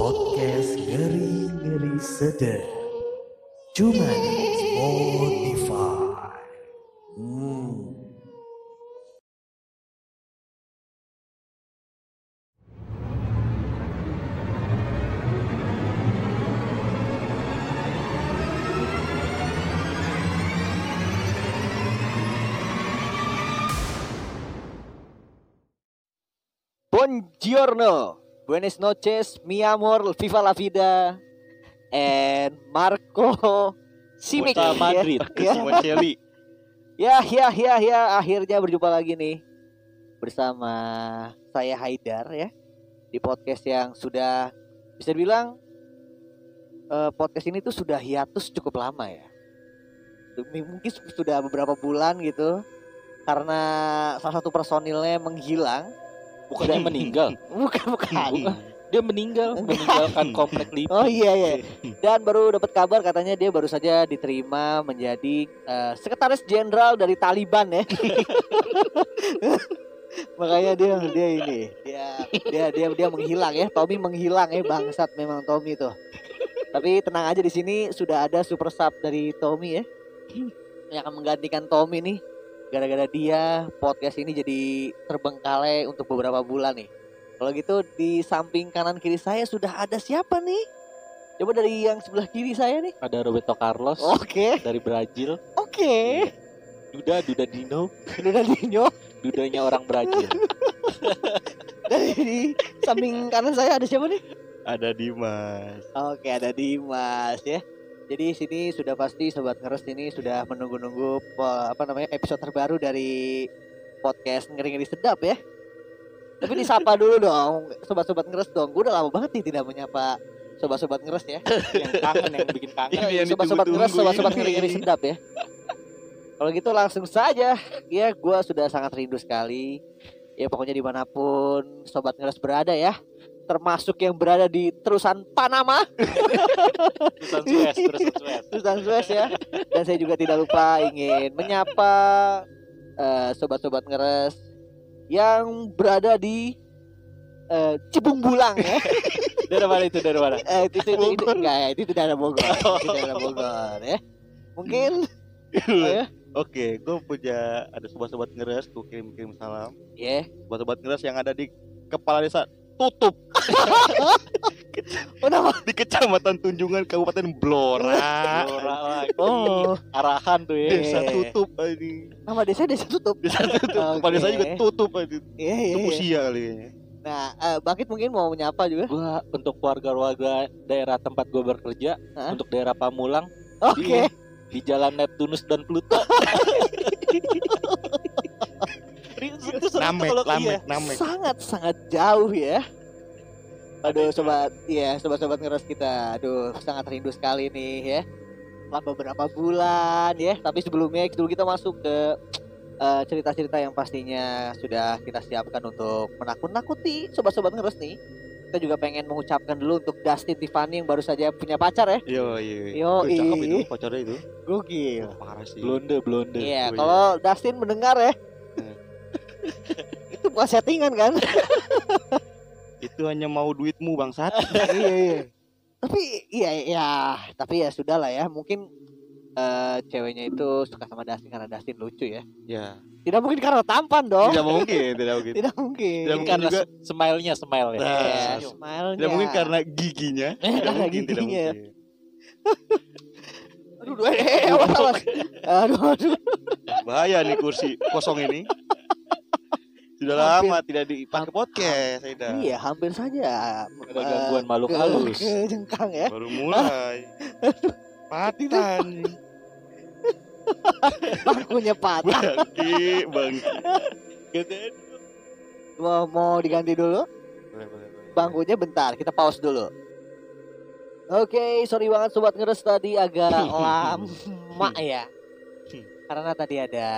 Podcast ngeri-ngeri sedap. Cuma di Spotify. Hmm. Buongiorno, buenas noches, mi amor, viva la vida, and Marco Simic. Kota Madrid, Ya, ya, ya, ya, ya, akhirnya berjumpa lagi nih bersama saya Haidar ya di podcast yang sudah bisa dibilang eh, podcast ini tuh sudah hiatus cukup lama ya. Mungkin sudah beberapa bulan gitu karena salah satu personilnya menghilang. Bukannya meninggal. Bukan, bukan. Bukan. Dia meninggal, meninggalkan komplek Lipi. Oh iya iya. Dan baru dapat kabar katanya dia baru saja diterima menjadi eh, sekretaris jenderal dari Taliban ya. Makanya dia dia ini dia dia dia dia menghilang ya. Tommy menghilang ya bangsat memang Tommy tuh. Tapi tenang aja di sini sudah ada super sub dari Tommy ya. Yang akan menggantikan Tommy nih. Gara-gara dia podcast ini jadi terbengkalai untuk beberapa bulan nih. Kalau gitu di samping kanan kiri saya sudah ada siapa nih? Coba dari yang sebelah kiri saya nih. Ada Roberto Carlos Oke, dari Brazil. oke. Duda, Duda Dino, Udah Dino. Dudanya orang Brazil. Dari samping kanan saya ada siapa nih? Ada Dimas. Oke, ada Dimas ya. Jadi sini sudah pasti sobat ngeres ini sudah menunggu-nunggu apa namanya episode terbaru dari podcast ngeri-ngeri sedap ya. Tapi disapa dulu dong, sobat-sobat ngeres dong. Gue udah lama banget nih tidak menyapa sobat-sobat ngeres ya. yang kangen, yang bikin kangen. Ini yang sobat-sobat ngeres, sobat-sobat ngeri-ngeri sedap ya. Kalau gitu langsung saja, ya gue sudah sangat rindu sekali. Ya pokoknya di mana pun sobat ngeres berada ya, termasuk yang berada di terusan Panama, Terusan Suez, terusan Suez. terusan Suez ya. Dan saya juga tidak lupa ingin menyapa eh, sobat-sobat ngeres yang berada di eh, Cibung Bulang ya. Dari mana itu? Dari mana? Eh, itu, itu, itu, itu, enggak ya, itu daerah Bogor. Itu daerah Bogor ya. Mungkin oh, ya. Oke, gue punya ada sobat-sobat ngeres, gue kirim-kirim salam. Ya. Sobat-sobat ngeres yang ada di kepala desa tutup Kenapa? di Kecamatan Tunjungan Kabupaten Blora. Blora lagi. Oh, Arahan tuh ya. Desa tutup ini. nama desa desa tutup. Desa tutup. Oke. Kepala desa juga tutup ini. Iya, iya. Itu iya. usia kali ya. Nah, eh, Bakit mungkin mau menyapa juga. Gua untuk warga-warga daerah tempat gue bekerja, Hah? untuk daerah Pamulang, Oke. di Jalan Neptunus dan Pluto. Itu Namek, iya. namek, namek. Sangat sangat jauh ya. Aduh sobat, iya sobat-sobat ngeres kita. Aduh, sangat rindu sekali nih ya. Setelah beberapa bulan ya. Tapi sebelumnya dulu kita masuk ke eh, cerita-cerita yang pastinya sudah kita siapkan untuk menakut-nakuti sobat-sobat ngeres nih. Kita juga pengen mengucapkan dulu untuk Dustin Tiffany yang baru saja punya pacar ya. Yo, iya. Yo, Tuh, cakep itu pacarnya itu. Gokil. Wah, parah sih. Blonde, blonde. Iya, Oh, iya. kalau Dustin mendengar ya. Itu bukan settingan kan? Itu hanya mau duitmu bangsat. iya, iya. Tapi iya iya, tapi ya sudah lah ya. Mungkin eh, ceweknya itu suka sama Dustin karena Dustin lucu ya. ya. Tidak mungkin karena tampan dong. Tidak mungkin, tidak mungkin. Tidak mungkin. Tidak Mungkin karena juga- smile-nya, smile ya. Nah, Iya, senyum. smile-nya. Tidak mungkin karena giginya. Tidak mungkin, tidak giginya. mungkin. Aduh, aduh, eh, awas, awas. Aduh, aduh. Bahaya nih kursi kosong ini. Sudah Hampir. lama tidak dipakai podcast, Aida. Iya, hampir saja. Ada gangguan makhluk ke- halus. ke jengkang ya. Baru mulai. Patan. Bangkunya patah. Bangki, bangki. Mau, mau diganti dulu? Boleh, boleh, boleh. bangkunya bentar kita pause dulu Oke, sorry banget sobat ngeres tadi agak lama ya. Karena tadi ada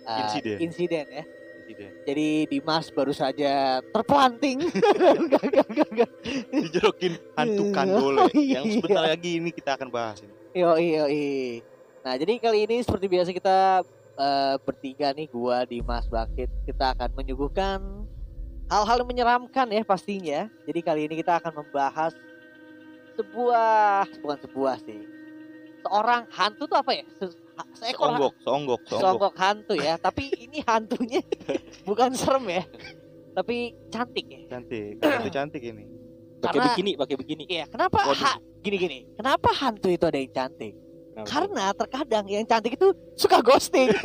uh, Insiden. insiden ya. Tidak. Jadi Dimas baru saja terpelanting. Enggak, enggak, enggak, enggak. Dijorokin hantu kandole yang sebentar lagi ini kita akan bahas ini. Yo iyo Nah jadi kali ini seperti biasa kita eh, bertiga nih, gua Dimas Bakit, kita akan menyuguhkan hal-hal yang menyeramkan ya pastinya. Jadi kali ini kita akan membahas sebuah bukan sebuah sih. Seorang hantu tuh apa ya? Se- Seekor Seonggok, seonggok, seonggok. songgok hantu ya. Tapi ini hantunya bukan serem ya. Tapi cantik ya. Cantik, hantu cantik ini. Pakai bikini, pakai bikini. Iya, kenapa Waduh. ha- gini-gini? Kenapa hantu itu ada yang cantik? Kenapa? Karena terkadang yang cantik itu suka ghosting.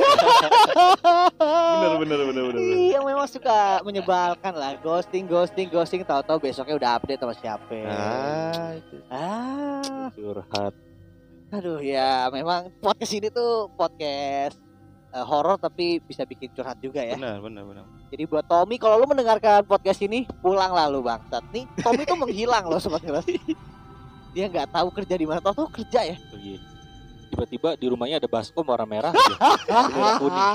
Bener, bener, bener, bener. bener. Iya memang suka menyebalkan lah ghosting ghosting ghosting tahu-tahu besoknya udah update sama siapa. Ah, itu. Ah, curhat. Aduh ya memang podcast ini tuh podcast eh, horor tapi bisa bikin curhat juga ya. benar, benar, benar. Jadi buat Tommy kalau lu mendengarkan podcast ini pulang lah lu bangsat. Nih Tommy tuh menghilang loh sobat ngeras. Dia nggak tahu kerja di mana, tahu kerja ya. Iya. Tiba-tiba di rumahnya ada baskom warna merah aja. Merah kuning.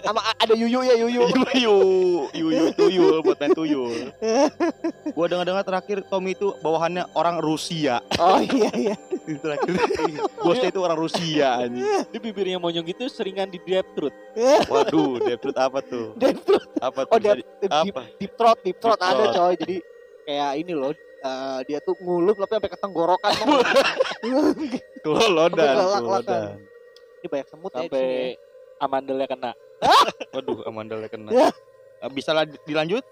Sama ada Yuyu ya Yuyu. Tuyul, tuyul, tuyul buat main tuyul. Gua dengar-dengar terakhir Tommy itu bawahannya orang Rusia. Oh iya iya. terakhir bosnya itu orang Rusia anjing. Dia bibirnya monyong gitu seringan di deep throat. Waduh, Deprut apa tuh? Deep throat. Apa Oh tuh? deep, Jadi- deep, apa? deep throat, deep throat Deep ada throat. coy. Jadi kayak ini loh. Eh, dia tuh nguluk tapi sampai ke tenggorokan. Kelolodan, kelolodan. ini banyak semut ya di Sampai sini. amandelnya kena. Waduh, amandalnya kena. Ya. Eh, Bisa lah dilanjut,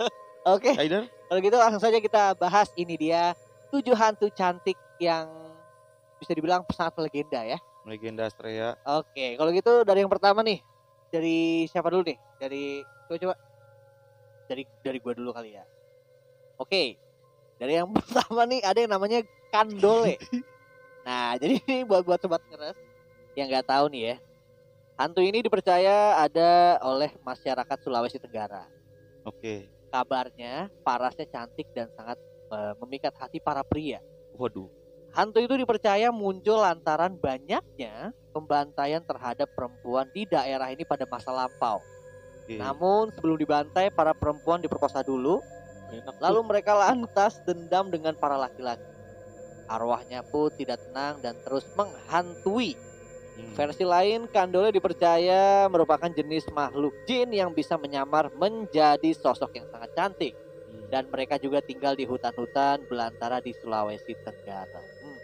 Oke, Aider? kalau gitu langsung saja kita bahas ini dia tujuh hantu cantik yang bisa dibilang sangat legenda ya. Legenda Astrea. Oke, kalau gitu dari yang pertama nih, dari siapa dulu nih? Dari coba coba. Dari dari gua dulu kali ya. Oke. Dari yang pertama nih ada yang namanya Kandole. nah, jadi ini buat buat sobat ngeres yang nggak tahu nih ya. Hantu ini dipercaya ada oleh masyarakat Sulawesi Tenggara. Oke. Kabarnya parasnya cantik dan sangat eh, memikat hati para pria. Waduh. Hantu itu dipercaya muncul lantaran banyaknya pembantaian terhadap perempuan di daerah ini pada masa lampau. Oke. Namun sebelum dibantai, para perempuan diperkosa dulu, lalu mereka lantas dendam dengan para laki-laki. Arwahnya pun tidak tenang dan terus menghantui. Hmm. Versi lain, Kandole dipercaya merupakan jenis makhluk jin yang bisa menyamar menjadi sosok yang sangat cantik. Hmm. Dan mereka juga tinggal di hutan-hutan belantara di Sulawesi Tenggara. Hmm.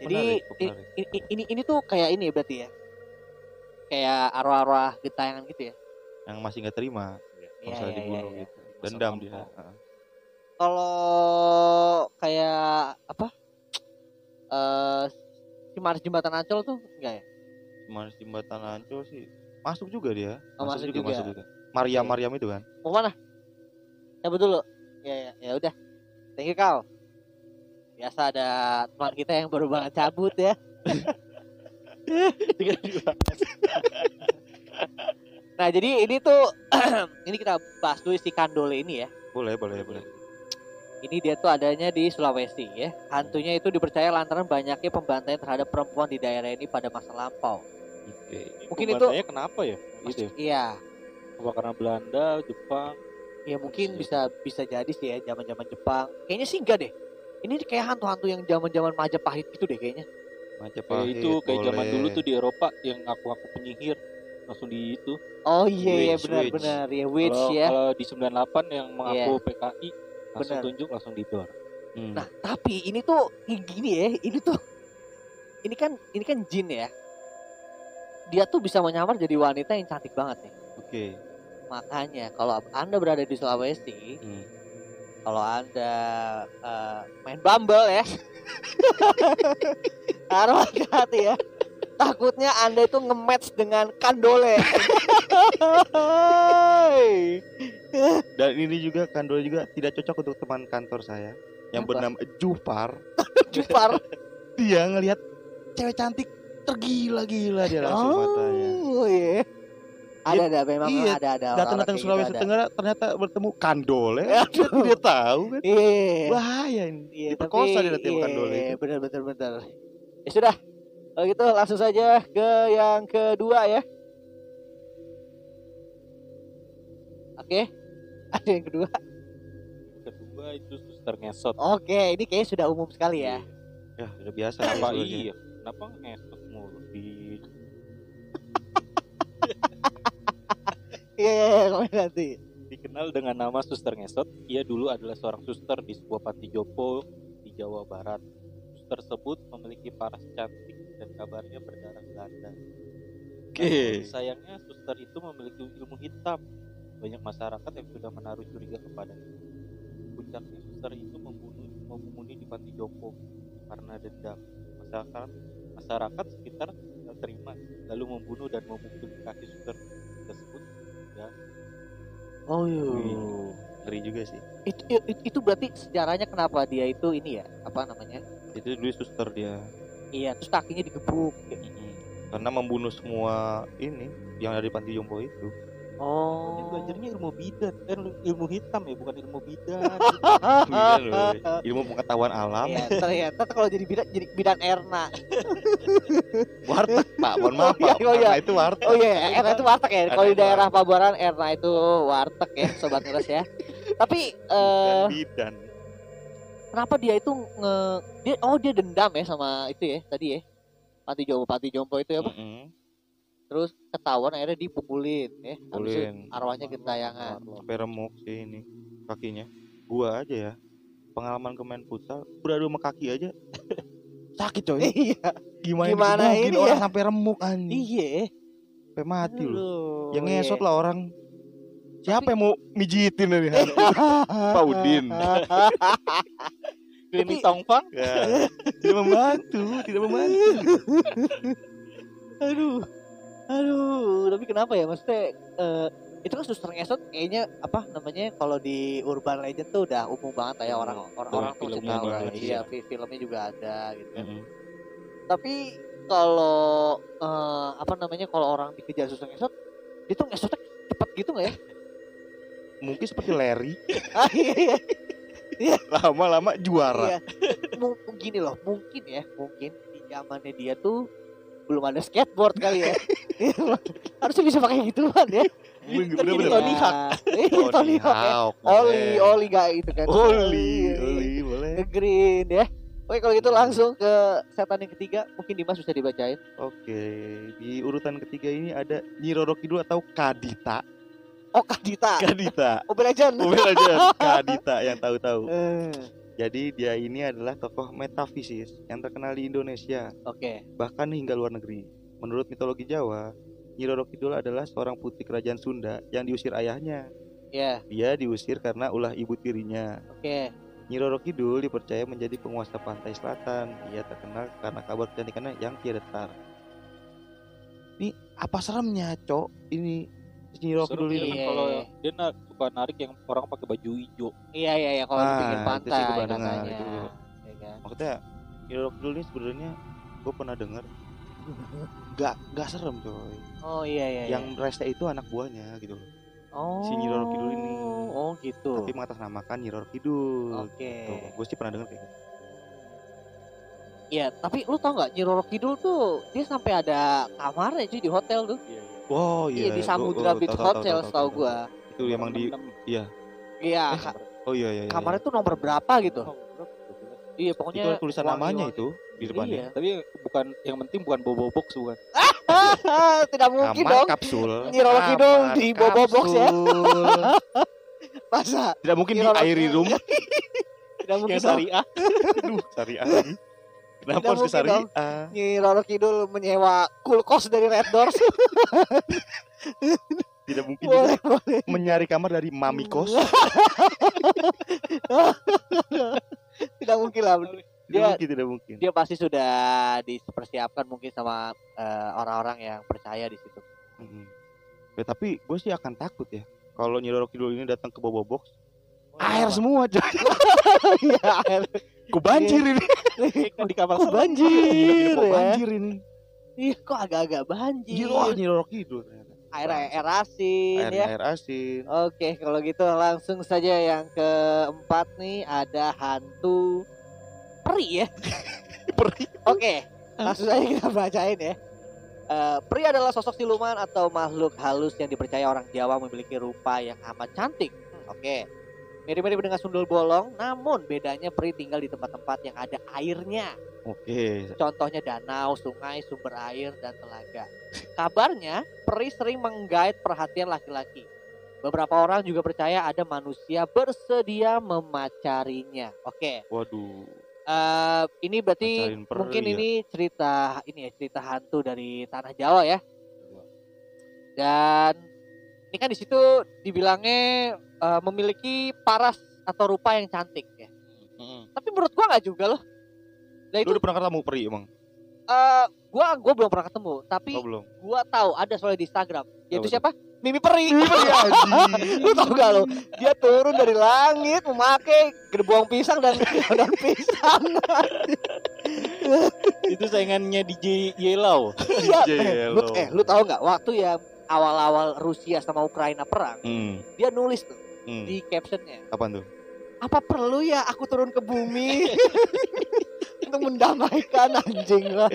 Jadi menarik, kok i- menarik. i- i- ini ini tuh kayak ini ya berarti ya. Kayak arwah-arwah gentayangan gitu ya. yang masih nggak terima iya, dibunuh iya, iya. gitu. Dendam dia. Kalau kayak apa? Eh si Maris Jembatan Ancol tuh enggak ya? Cuma jembatan Ancol sih masuk juga dia. Oh, masuk juga. Masuk juga. Maryam Oke. Maryam itu kan. Mau mana? Ya betul loh. Ya ya ya udah. Thank you kau. Biasa ada teman kita yang baru banget cabut ya. nah jadi ini tuh ini kita bahas dulu si Kandole ini ya. Boleh, boleh, boleh. Ini dia tuh adanya di Sulawesi ya. Hantunya itu dipercaya lantaran banyaknya pembantaian terhadap perempuan di daerah ini pada masa lampau. Oke. Mungkin itu- kenapa ya? Gitu. ya? Iya, Apa karena Belanda, Jepang? ya mungkin Iya. bisa bisa jadi sih ya zaman-zaman Jepang. Kayaknya sih enggak deh. Ini kayak hantu-hantu yang zaman-zaman Majapahit gitu deh kayaknya. Kayak itu kayak zaman dulu tuh di Eropa yang ngaku-ngaku penyihir langsung di itu. Oh iya iya Witch, benar-benar ya witch Kalau ya. kalau di 98 yang mengaku PKI langsung Benar. tunjuk langsung di door. Hmm. Nah, tapi ini tuh gini ya, ini tuh ini kan ini kan jin ya. Dia tuh bisa menyamar jadi wanita yang cantik banget nih. Oke. Makanya kalau Anda berada di Sulawesi, Hmm. kalau Anda eh, main Bumble ya. Harus hati ya. Takutnya Anda itu nge-match dengan kandole. Dan ini juga Kandol juga tidak cocok untuk teman kantor saya yang Kenapa? bernama Jupar. Jupar. Dia ngelihat cewek cantik tergila-gila dia langsung matanya. Oh iya. Ada ada memang iya, ada ada. Datang-datang kayak Sulawesi gitu ada. Tenggara ternyata bertemu Kandol ya. Aduh. Dia tidak tahu kan. Iya. Bahaya ini. Iya, Diperkosa dia nanti sama Kandol iya. Benar benar benar. Ya sudah. Kalau gitu langsung saja ke yang kedua ya. Oke. Ada yang kedua. Kedua itu suster ngesot. Oke, ini kayaknya sudah umum sekali ya. Ya, udah biasa. Kenapa iya? Kenapa ngesot mulu di Iya, iya, iya, komen nanti. di Dikenal dengan nama Suster Ngesot, ia dulu adalah seorang suster di sebuah panti jompo di Jawa Barat. Suster tersebut memiliki paras cantik dan kabarnya berdarah Belanda. Oke. Namun, sayangnya suster itu memiliki ilmu hitam. Banyak masyarakat yang sudah menaruh curiga kepadanya. Puncaknya suster itu membunuh membunuh di panti jompo karena dendam. Masyarakat masyarakat sekitar tidak terima lalu membunuh dan memukul kaki suster tersebut Oh iya. Ngeri juga sih. Itu, itu itu berarti sejarahnya kenapa dia itu ini ya apa namanya? Itu dulu suster dia. Iya, terus kakinya digebuk. Karena membunuh semua ini yang ada di panti jompo itu. Dia Oh. belajarnya ilmu bidan kan ilmu hitam ya bukan ilmu bidan Iya loh. Ilmu pengetahuan alam. Iya, ternyata kalau jadi bidan jadi bidan Erna. Warteg, Pak. Mohon maaf, Oh, iya, Pak. oh, iya. Itu warteg. Oh iya, Erna itu warteg ya. Kalau di daerah. Pabuaran Erna itu warteg ya, sobat ngeres ya. Tapi eh Dan bidan. Kenapa dia itu nge dia oh dia dendam ya sama itu ya tadi ya. Panti Jompo, Panti Jompo itu ya, Pak. Mm-mm. Terus ketahuan akhirnya dipukulin ya. Habis arwahnya gentayangan. Sampai remuk sih ini kakinya. Gua aja ya. Pengalaman ke main futsal, beradu sama kaki aja. Sakit coy. Iya. Gimana, Gimana ini orang ya? sampai remuk anjing. Iya. Sampai mati loh. Yang ngesot iya. lah orang. Siapa yang mau mijitin dari Pak Udin. Ini tongfang Ya, tidak membantu, tidak membantu. Aduh. Aduh, tapi kenapa ya maksudnya eh, itu kan suster ngesot kayaknya apa namanya kalau di urban legend tuh udah umum banget ya orang orang Tuh, orang tuh ada, Iya, fi- filmnya juga ada gitu kan. Mm-mm. Tapi kalau eh, apa namanya kalau orang dikejar suster ngesot dia tuh ngesotnya cepet gitu nggak ya? Mungkin seperti Larry, Ah, iya, iya. lama-lama juara. Iya. Mu- Gini loh, mungkin ya, mungkin di zamannya dia tuh belum ada skateboard kali ya. Harusnya bisa pakai gituan ya. Bener, Kan bener, bener. Tony Hawk. Tony Hawk ya. Oli. Oli gak itu kan. Oli, Iya, Oli, iya. boleh. Nge-green ya. Oke kalau gitu langsung ke setan yang ketiga. Mungkin Dimas bisa dibacain. Oke, di urutan ketiga ini ada Nyi Roro Kidul atau Kadita. Oh Kadita. Kadita. Mobile Legend. Mobile aja Kadita yang tahu-tahu. Eh, Jadi dia ini adalah tokoh metafisis yang terkenal di Indonesia, Oke. bahkan hingga luar negeri. Menurut mitologi Jawa, Nyi Roro Kidul adalah seorang putri kerajaan Sunda yang diusir ayahnya. Ya, Dia diusir karena ulah ibu tirinya. oke. Nyi Roro Kidul dipercaya menjadi penguasa pantai selatan. Ia terkenal karena kabar kecantikannya yang tiada tara. Ini apa seremnya, Cok? Ini Seru Kidul dia ini. Iya, kalau iya. dia na- suka narik yang orang pakai baju hijau Iya iya iya kalau di Ah, pinggir itu pantai sih dengar, katanya. itu. Ya kan? Maksudnya Kidul ini sebenarnya gue pernah dengar gak gak serem coy. Oh iya iya. Yang rese itu anak buahnya gitu loh. oh, si Nyi Roro Kidul ini. Oh gitu. Tapi mengatasnamakan Nyi Roro Kidul. Oke. Gue sih pernah dengar kayak gitu. Iya, tapi lu tau nggak Nyi Roro Kidul tuh dia sampai ada kamarnya cuy di hotel tuh. Wow, Iya, iya. di Samudra Beach Hotel tahu, gua. Itu emang di Iya, Eh, ka- Oh iya iya. iya. kamarnya tuh nomor berapa gitu. Iya, itu pokoknya ada tulisan namanya itu di depannya. Iya. tapi bukan yang penting bukan bobo box bukan Tidak mungkin Kamar dong. kapsul. Nyi Roro Kidul di Bobo Box ya. Masa Tidak mungkin di Kidul. Room. tidak mungkin syariah Aduh, syariah lagi. Kenapa Tidak harus ke dong. syariah? Nyi Roro Kidul menyewa kulkos dari Red Doors. Tidak mungkin juga boleh, boleh. mencari kamar dari Mami Kos. Tidak mungkin lah. Tidak Dia- mungkin, tidak mungkin. Dia pasti sudah dipersiapkan mungkin sama eh, orang-orang yang percaya di situ. Mm-mm. Ya, tapi gue sih akan takut ya. Kalau Nyi Roro Kidul ini datang ke Bobo Box, air Kenapa? semua coy. Iya, air. Gue banjir ini. kan di kamar serem. banjir Kok ya? banjir ini. Iya, kok agak-agak banjir. Gila, wah Nyi Roro Kidul ternyata. Air air asin Air, ya. air asin. Oke, kalau gitu langsung saja yang keempat nih ada hantu peri ya. Peri. Oke, langsung saja kita bacain ya. Eh, peri adalah sosok siluman atau makhluk halus yang dipercaya orang Jawa memiliki rupa yang amat cantik. Hmm, Oke, mirip-mirip dengan sundul bolong, namun bedanya peri tinggal di tempat-tempat yang ada airnya. Oke. Contohnya danau, sungai, sumber air, dan telaga. Kabarnya, peri sering menggait perhatian laki-laki. beberapa orang juga percaya ada manusia bersedia memacarinya. Oke, Waduh. eh, ini berarti peri mungkin ya. ini cerita ini ya cerita hantu dari tanah Jawa ya. Dan ini kan di situ dibilangnya eh, memiliki paras atau rupa yang cantik ya. Tapi menurut gua nggak juga loh. Nah Lu itu udah pernah ketemu peri emang? eh, gua gua belum pernah ketemu, tapi Oh belum. gua tahu ada soalnya di Instagram. Yaitu tuh? siapa? Mimi Peri. Anjing. lu tau gak lo? Dia turun dari langit memakai gerbong pisang dan daun pisang. itu saingannya DJ Yelau. Iya. DJ Eh, lu, eh, lu tahu nggak waktu ya awal-awal Rusia sama Ukraina perang, Hmm. dia nulis tuh hmm. di captionnya, Apaan tuh? apa perlu ya aku turun ke bumi untuk mendamaikan anjing lah.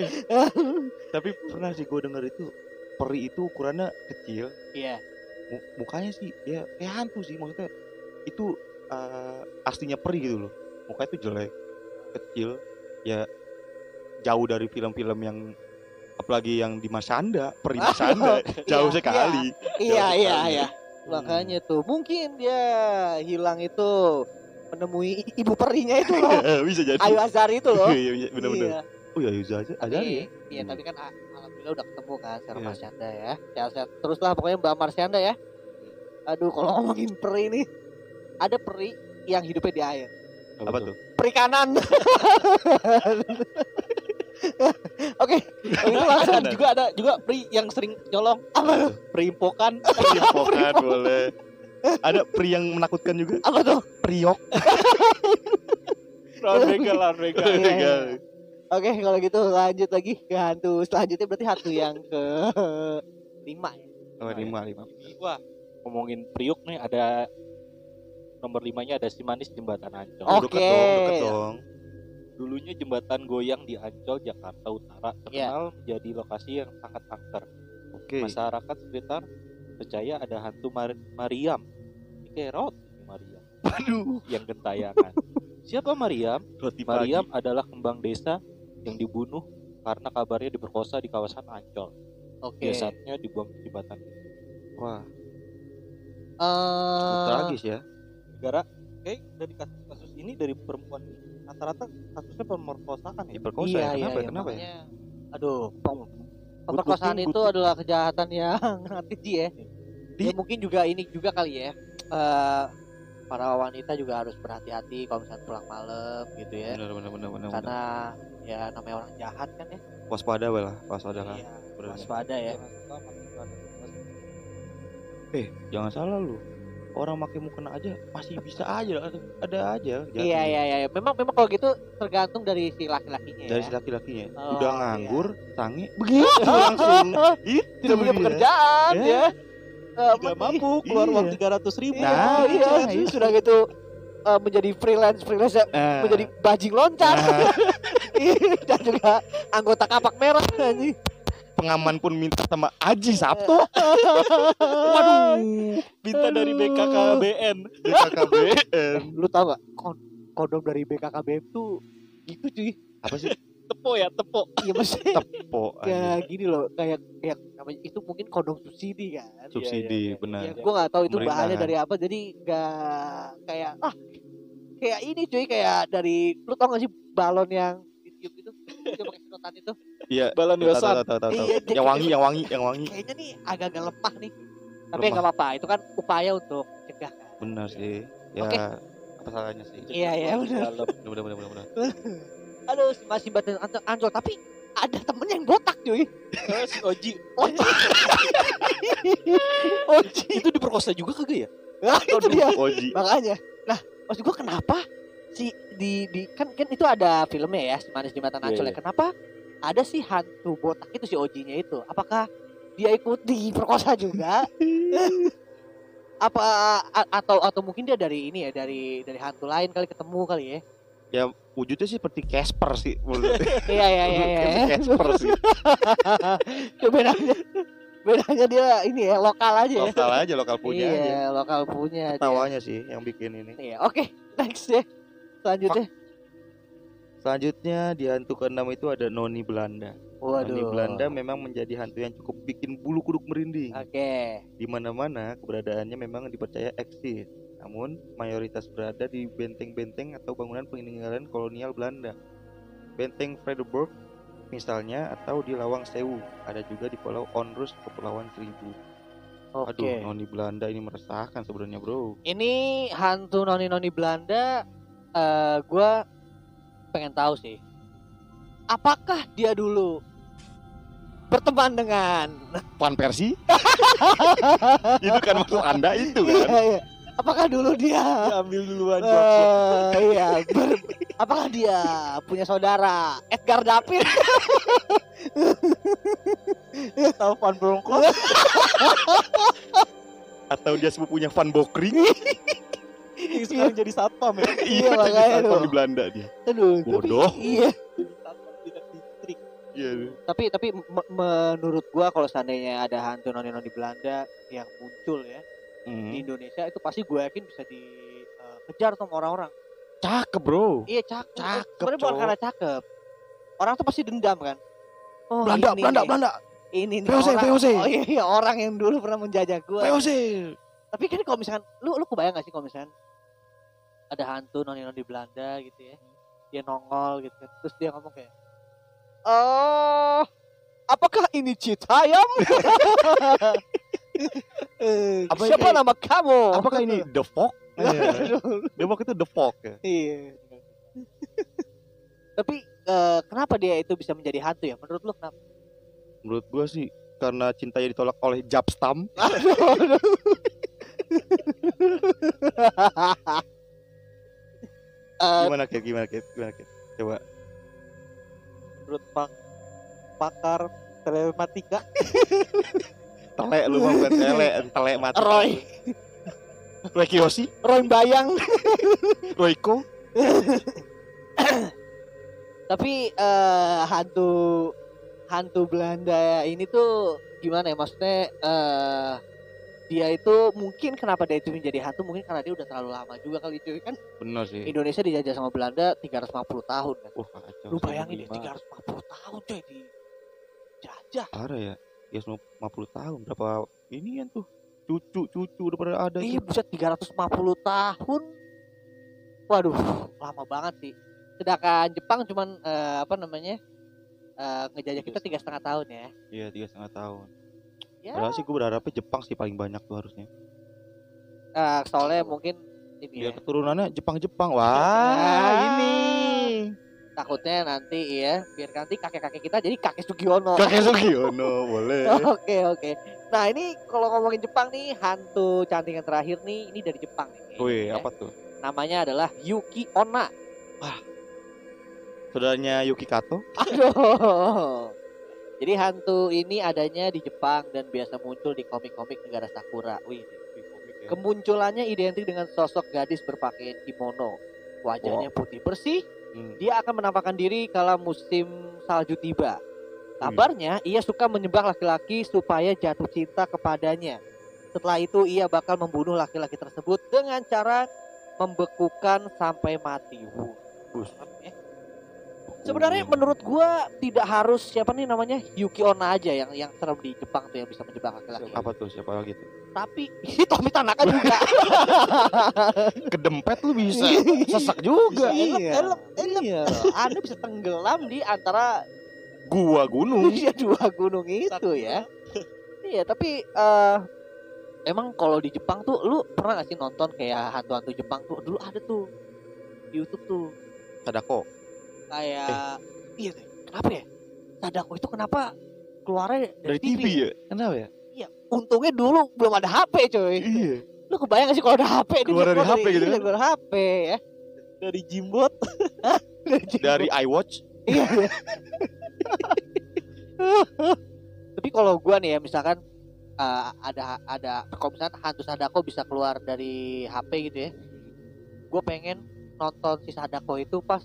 Tapi pernah sih gue denger itu peri itu ukurannya kecil, Iya. mu- mukanya sih ya kayak hantu sih maksudnya. Itu eh, aslinya peri gitu loh. Mukanya tuh jelek, kecil, ya jauh dari film-film yang apalagi yang di Masanda, peri Masanda, jauh Iya, sekali. Iya Jauh iya sekali. iya. Makanya tuh mungkin dia hilang itu menemui ibu perinya itu loh. Bisa jadi. Ayu Azari itu loh. Iya, iya, bener-bener. Iya. Oh ya, ada Tapi, ya. iya tapi kan a- alhamdulillah udah ketemu kan secara Iya. Marsyanda ya. Sehat-sehat terus lah pokoknya Mbak Marsyanda ya. Aduh kalau ngomongin peri nih ada peri yang hidupnya di air. Apa tuh? Perikanan. Oke, gitu langsung Ada juga ada juga pri yang sering nyolong apa tuh? perimpokan Perimpokan boleh. Ada peri yang menakutkan juga. Apa tuh? Priok. lawan begal lawan begal. Iya, Iya. iya. Oke, kalau gitu lanjut lagi ke hantu selanjutnya berarti hantu yang ke lima ya. Oh, lima, lima. Wah ngomongin priuk nih ada nomor limanya ada si manis jembatan Ancol. Deket Oke. dong, deket dong. Dulunya jembatan goyang di Ancol, Jakarta Utara Iya. terkenal menjadi lokasi yang sangat angker. Oke. Masyarakat sekitar percaya ada hantu Mar- Mariam. Ini kayak nih Mariam Aduh. yang gentayangan. Siapa Mariam? Roti Mariam adalah kembang desa yang dibunuh karena kabarnya diperkosa di kawasan Ancol. Oke. Jasadnya dibuang di jembatan. Wah, Eh, tragis ya. Negara kayak dari kasus-kasus ini dari perempuan ini rata-rata kasusnya pemerkosaan ya. Diperkosa iya, ya. iya, Kenapa ya? iya, Kenapa ya? makanya, Aduh, pem- Good pemerkosaan itu adalah kejahatan yang keji ya. Di- Ya mungkin juga ini juga kali ya. eh para wanita juga harus berhati-hati kalau misalnya pulang malam gitu ya. Benar, benar, benar, benar. Karena ya namanya orang jahat kan ya. waspada lah, waspada lah. Iya, benar. waspada ya. Eh, jangan salah lu. Orang pakai mukena aja masih bisa aja ada, aja. jatuh. Iya iya iya. Memang memang kalau gitu tergantung dari si laki-lakinya Dari ya. si laki-lakinya. Oh, Udah iya. nganggur, sange, begitu langsung. Itu Tidak punya dia. pekerjaan Ya. ya. Eh, Tidak mampu keluar Iya. uang tiga ratus ribu. Iya, Nah, iya, iya. sudah gitu eh, menjadi freelance freelance ya, Nah, menjadi bajing loncat nah, dan juga anggota kapak merah anjing. Pengaman pun minta sama Aji Sabto. Waduh. Minta dari BKKBN. BKKBN. Lu tau gak kondom dari BKKBM tuh itu cuy. Apa sih? Tepo ya, tepo. Iya maksudnya Tepo. kayak gini loh, kayak kayak namanya itu mungkin kondom subsidi kan. Subsidi, iya, iya. benar. Ya, gue nggak tahu itu bahannya dari apa, jadi nggak kayak ah kayak ini cuy kayak dari lu tau gak sih balon yang ditiup itu yang pakai sedotan itu Iya. Tahu, tahu. Iya, Yang wangi, yang wangi, yang wangi. kayaknya nih agak-agak lemah nih tapi Lemah. nggak apa-apa itu kan upaya untuk cegah kan Benar sih. Ya, Oke. apa salahnya sih? Iya, iya, benar. Benar, benar, benar, benar. aduh si masih badan ancol, tapi ada temen yang botak cuy si Oji. Oji Oji Itu diperkosa juga kagak ya? nah, itu dia Oji. makanya nah maksud gua kenapa si di di kan kan itu ada filmnya ya manis jembatan Iya, ancol ya iya. kenapa ada si hantu botak itu si Ojinya itu apakah dia ikut diperkosa juga apa a- atau atau mungkin dia dari ini ya dari dari hantu lain kali ketemu kali ya Wujudnya sih seperti Casper sih. iya iya iya iya Seperti Casper sih. Ya, bedanya bedanya dia ini ya lokal aja ya Lokal aja, lokal punya iya aja. lokal punya dia. Tawanya sih yang bikin ini. iya oke next ya selanjutnya Selanjutnya di hantu keenam itu ada Noni Belanda. Waduh. Noni Belanda memang menjadi hantu yang cukup bikin bulu kuduk merinding. Oke. Di mana-mana keberadaannya memang dipercaya eksis. Namun mayoritas berada di benteng-benteng atau bangunan peninggalan kolonial Belanda. Benteng Vredenburg misalnya atau di Lawang Sewu. Ada juga di Pulau Onrus, Kepulauan Seribu. Oke. Aduh, Noni Belanda ini meresahkan sebenarnya, Bro. Ini hantu noni-noni Belanda eh gua pengen tahu sih. Apakah dia dulu berteman dengan Van Persie? itu kan maksud Anda itu kan? Iya, iya. Apakah dulu dia ambil duluan eh iya, ber- apakah dia punya saudara Edgar David? Tahu Van Bronckhorst? Atau dia sepupunya Van Bokri? sekarang jadi satpam ya Iya, jadi makanya satpam di Belanda dia. Aduh, tapi- Bodoh. iya. distrik Iya. Tapi tapi me- menurut gua kalau seandainya ada hantu noni-noni Belanda yang muncul ya Hmm. di Indonesia itu pasti gue yakin bisa dikejar sama orang-orang. Cakep, Bro. Iya cakep. Cakep, Sebenarnya bukan karena cakep. Orang tuh pasti dendam kan. Oh, Belanda, ini Belanda, nih, Belanda. Ini nih VOC, orang. VOC. Oh iya, iya, orang yang dulu pernah menjajah gue. VOC. Tapi kan kalau misalkan lu lu kebayang gak sih kalau misalkan ada hantu noni-noni Belanda gitu ya. Dia nongol gitu kan. Terus dia ngomong kayak Oh, apakah ini Citayam? Apa Siapa nama kamu? Apakah ini The Fog? The Fog itu The Fog ya. Iya. Tapi eh, kenapa dia itu bisa menjadi hantu ya? Menurut lu kenapa? Menurut gua sih karena cintanya ditolak oleh Jabstam. Eh, Gimana Kit? Gimana Kit? Gimana Kit? Coba. menurut pak pakar telematika Telek lu mau bukan telek, telek mati. Roy, Roy Kiyoshi, Roy Bayang. Royko. Tapi eh, hantu hantu Belanda ini tuh gimana ya? Maksudnya eh dia itu mungkin kenapa dia itu menjadi hantu mungkin karena dia udah terlalu lama juga kali cuy kan Bener sih. Indonesia dijajah sama Belanda 350 tahun kan. Wah, kacau. Lu bayangin ya 105. 350 tahun cuy dijajah. Parah ya. Ya 50 tahun berapa ini kan tuh cucu cucu udah pada ada Iya tuh. buset 350 tahun. Waduh, lama banget sih. Sedangkan Jepang cuman eh, apa namanya? eh, ngejajah kita tiga setengah tahun ya. Iya tiga setengah tahun. Ya, Padahal sih gue berharapnya Jepang sih paling banyak tuh harusnya. eh, soalnya mungkin ini ya. Biar keturunannya Jepang-Jepang. Wah, Ah. ini. Takutnya nanti ya, biar nanti kakek-kakek kita jadi kakek Sugiono. Kakek Sugiono boleh. Oke oke. Nah ini kalau ngomongin Jepang nih hantu cantik yang terakhir nih ini dari Jepang nih. Wih, ya. apa tuh? Namanya adalah Yuki Onna. Saudaranya Yuki Kato. Aduh. Jadi hantu ini adanya di Jepang dan biasa muncul di komik-komik negara Sakura. Wih, ya. kemunculannya identik dengan sosok gadis berpakaian kimono. Wajahnya putih bersih. Hmm. Dia akan menampakkan diri kala musim salju tiba. Kabarnya ia suka menyembah laki-laki supaya jatuh cinta kepadanya. Setelah itu ia bakal membunuh laki-laki tersebut dengan cara membekukan sampai mati. Bus. eh. Sebenarnya menurut gua tidak harus siapa nih namanya Yuki Onna aja yang yang serem di Jepang tuh yang bisa menjebak laki-laki. apa tuh siapa lagi tuh? Tapi ini Tommy Tanaka juga. Kedempet lu bisa. Sesak juga. iya. Iya. Anda bisa tenggelam di antara Gua gunung. Iya dua gunung itu ya. Iya tapi eh emang kalau di Jepang tuh lu pernah gak sih nonton kayak hantu-hantu Jepang tuh dulu ada tuh di YouTube tuh Sadako. Kayak iya deh kenapa ya Sadako itu kenapa keluarnya dari, Dari TV ya? Kenapa ya? Iya untungnya dulu belum ada HP coy Iya. lu kebayang gak sih kalau ada HP Keluar dari HP gitu iya, kan? keluar HP ya dari Jimbot dari, Dari iWatch. Iya. Tapi kalau gua nih ya misalkan uh, ada ada kalau misalkan hantu Sadako bisa keluar dari HP gitu ya. Gue pengen nonton si Sadako itu pas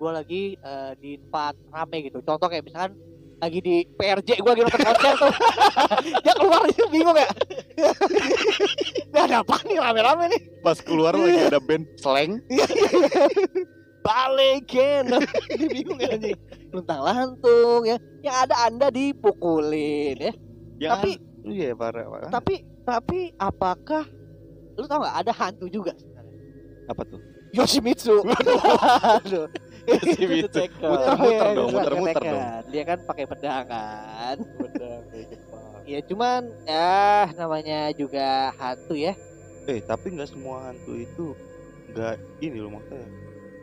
gua lagi uh, di tempat rame gitu. Contoh kayak misalkan lagi di PRJ gua lagi nonton konser tuh. Dia keluar itu bingung ya. Dia ada apa nih rame-rame nih. Pas keluar lagi ada band slang. balikin dia bingung ya anjing luntang lantung ya yang ada anda dipukulin ya Yang Tapi- iya parah, parah. tapi tapi apakah lu tau nggak ada hantu juga sebenarnya apa tuh? Yoshimitsu Aduh. Itu ceker. Muter-muter Iya, dong, muter-muter dong. dia kan pakai pedang kan Pedang ya cuman ya namanya juga hantu ya Eh, tapi nggak semua hantu itu nggak ini loh maksudnya.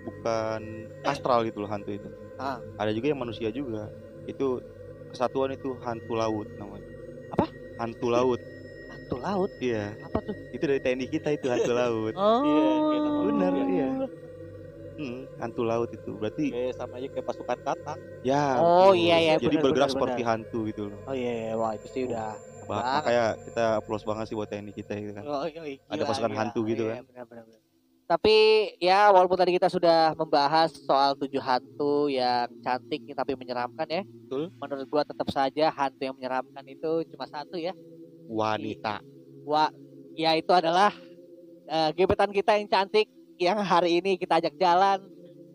Bukan astral gitu loh hantu itu. Ah. Ada juga yang manusia juga. Itu kesatuan itu hantu laut namanya. Apa? Hantu laut. hantu laut Iya, apa tuh itu dari TNI kita itu hantu laut. oh Iya, Bener, manusia. iya. Hantu laut itu. Berarti Kayak sama aja kayak pasukan katak. ya. Oh, betul. iya, iya, Jadi bener, bergerak bener, seperti bener. hantu gitu loh. oh iya iya. wah itu sih udah Bah, Banget. makanya kita plus banget sih buat TNI kita gitu kan. Oh, iya, iya, Ada pasukan gila. hantu gitu Iya, kan. benar, benar, benar. Tapi ya walaupun tadi kita sudah membahas soal tujuh hantu yang cantik tapi menyeramkan ya. Betul. Menurut gua tetap saja hantu yang menyeramkan itu cuma satu ya. Wanita. Wah, ya itu adalah eh, gebetan kita yang cantik yang hari ini kita ajak jalan.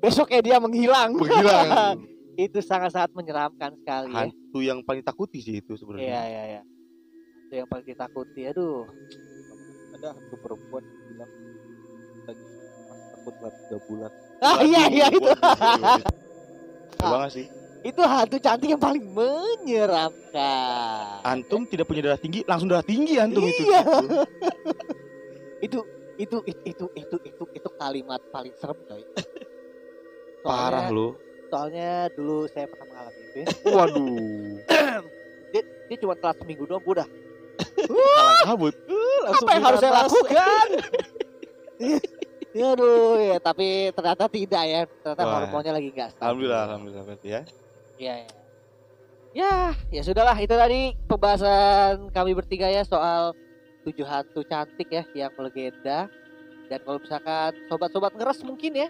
Besoknya dia menghilang. Menghilang. itu sangat-sangat menyeramkan sekali ya. hantu yang paling takuti sih itu Iya, sebenarnya. iya, iya. Itu yang paling ditakuti. Aduh. Ada hantu perempuan yang bilang lagi takut banget tiga bulan. Ah, iya, iya itu. Banget sih. itu hantu cantik yang paling menyeramkan. Antum tidak punya darah tinggi, langsung darah tinggi antum itu. Iya. itu itu itu itu itu itu itu kalimat paling serem coy. Parah loh. Soalnya dulu saya pernah mengalami itu. ya. Waduh. Dia, dia cuma telat seminggu doang, udah. Kalang kabut. Apa yang harus saya lakukan? ya aduh ya, tapi ternyata tidak ya. Ternyata Wah. hormonnya lagi enggak stabil. Alhamdulillah, alhamdulillah berarti ya. Iya, iya. Ya, ya sudahlah itu tadi pembahasan kami bertiga ya soal tujuh hantu cantik ya yang melegenda. Dan kalau misalkan sobat-sobat ngeres mungkin ya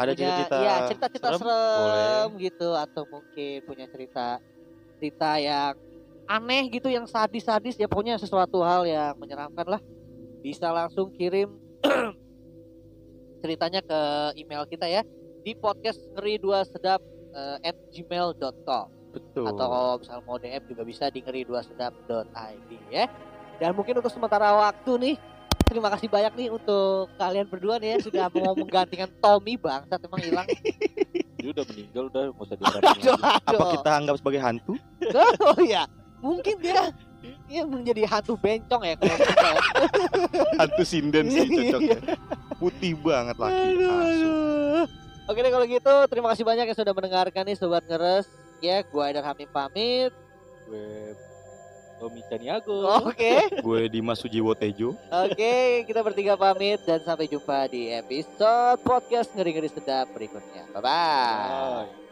Ada punya cerita ya cerita-cerita serem? serem, Boleh. gitu atau mungkin punya cerita cerita yang aneh gitu yang sadis-sadis ya pokoknya sesuatu hal yang menyeramkan lah bisa langsung kirim ceritanya ke email kita ya di podcast ngeri dua sedap eh, at gmail.com Betul. atau kalau misal mau DM juga bisa di ngeri dua sedap.id ya dan mungkin untuk sementara waktu nih terima kasih banyak nih untuk kalian berdua nih ya sudah mau menggantikan Tommy bangsat emang hilang Dia udah meninggal udah nggak usah diharapin lagi. Apa aduh. kita anggap sebagai hantu? oh iya mungkin dia dia menjadi hantu bencong ya kalau hantu sinden sih cocoknya. Putih banget laki. Aduh. Oke deh kalau gitu terima kasih banyak yang sudah mendengarkan nih sobat ngeres ya gua Aidar Hamim pamit Gue Tommy Caniago. oke Gue Dimas Sujiwo Tejo. Oke, kita bertiga pamit dan sampai jumpa di episode podcast ngeri-ngeri sedap berikutnya. Bye bye. Bye.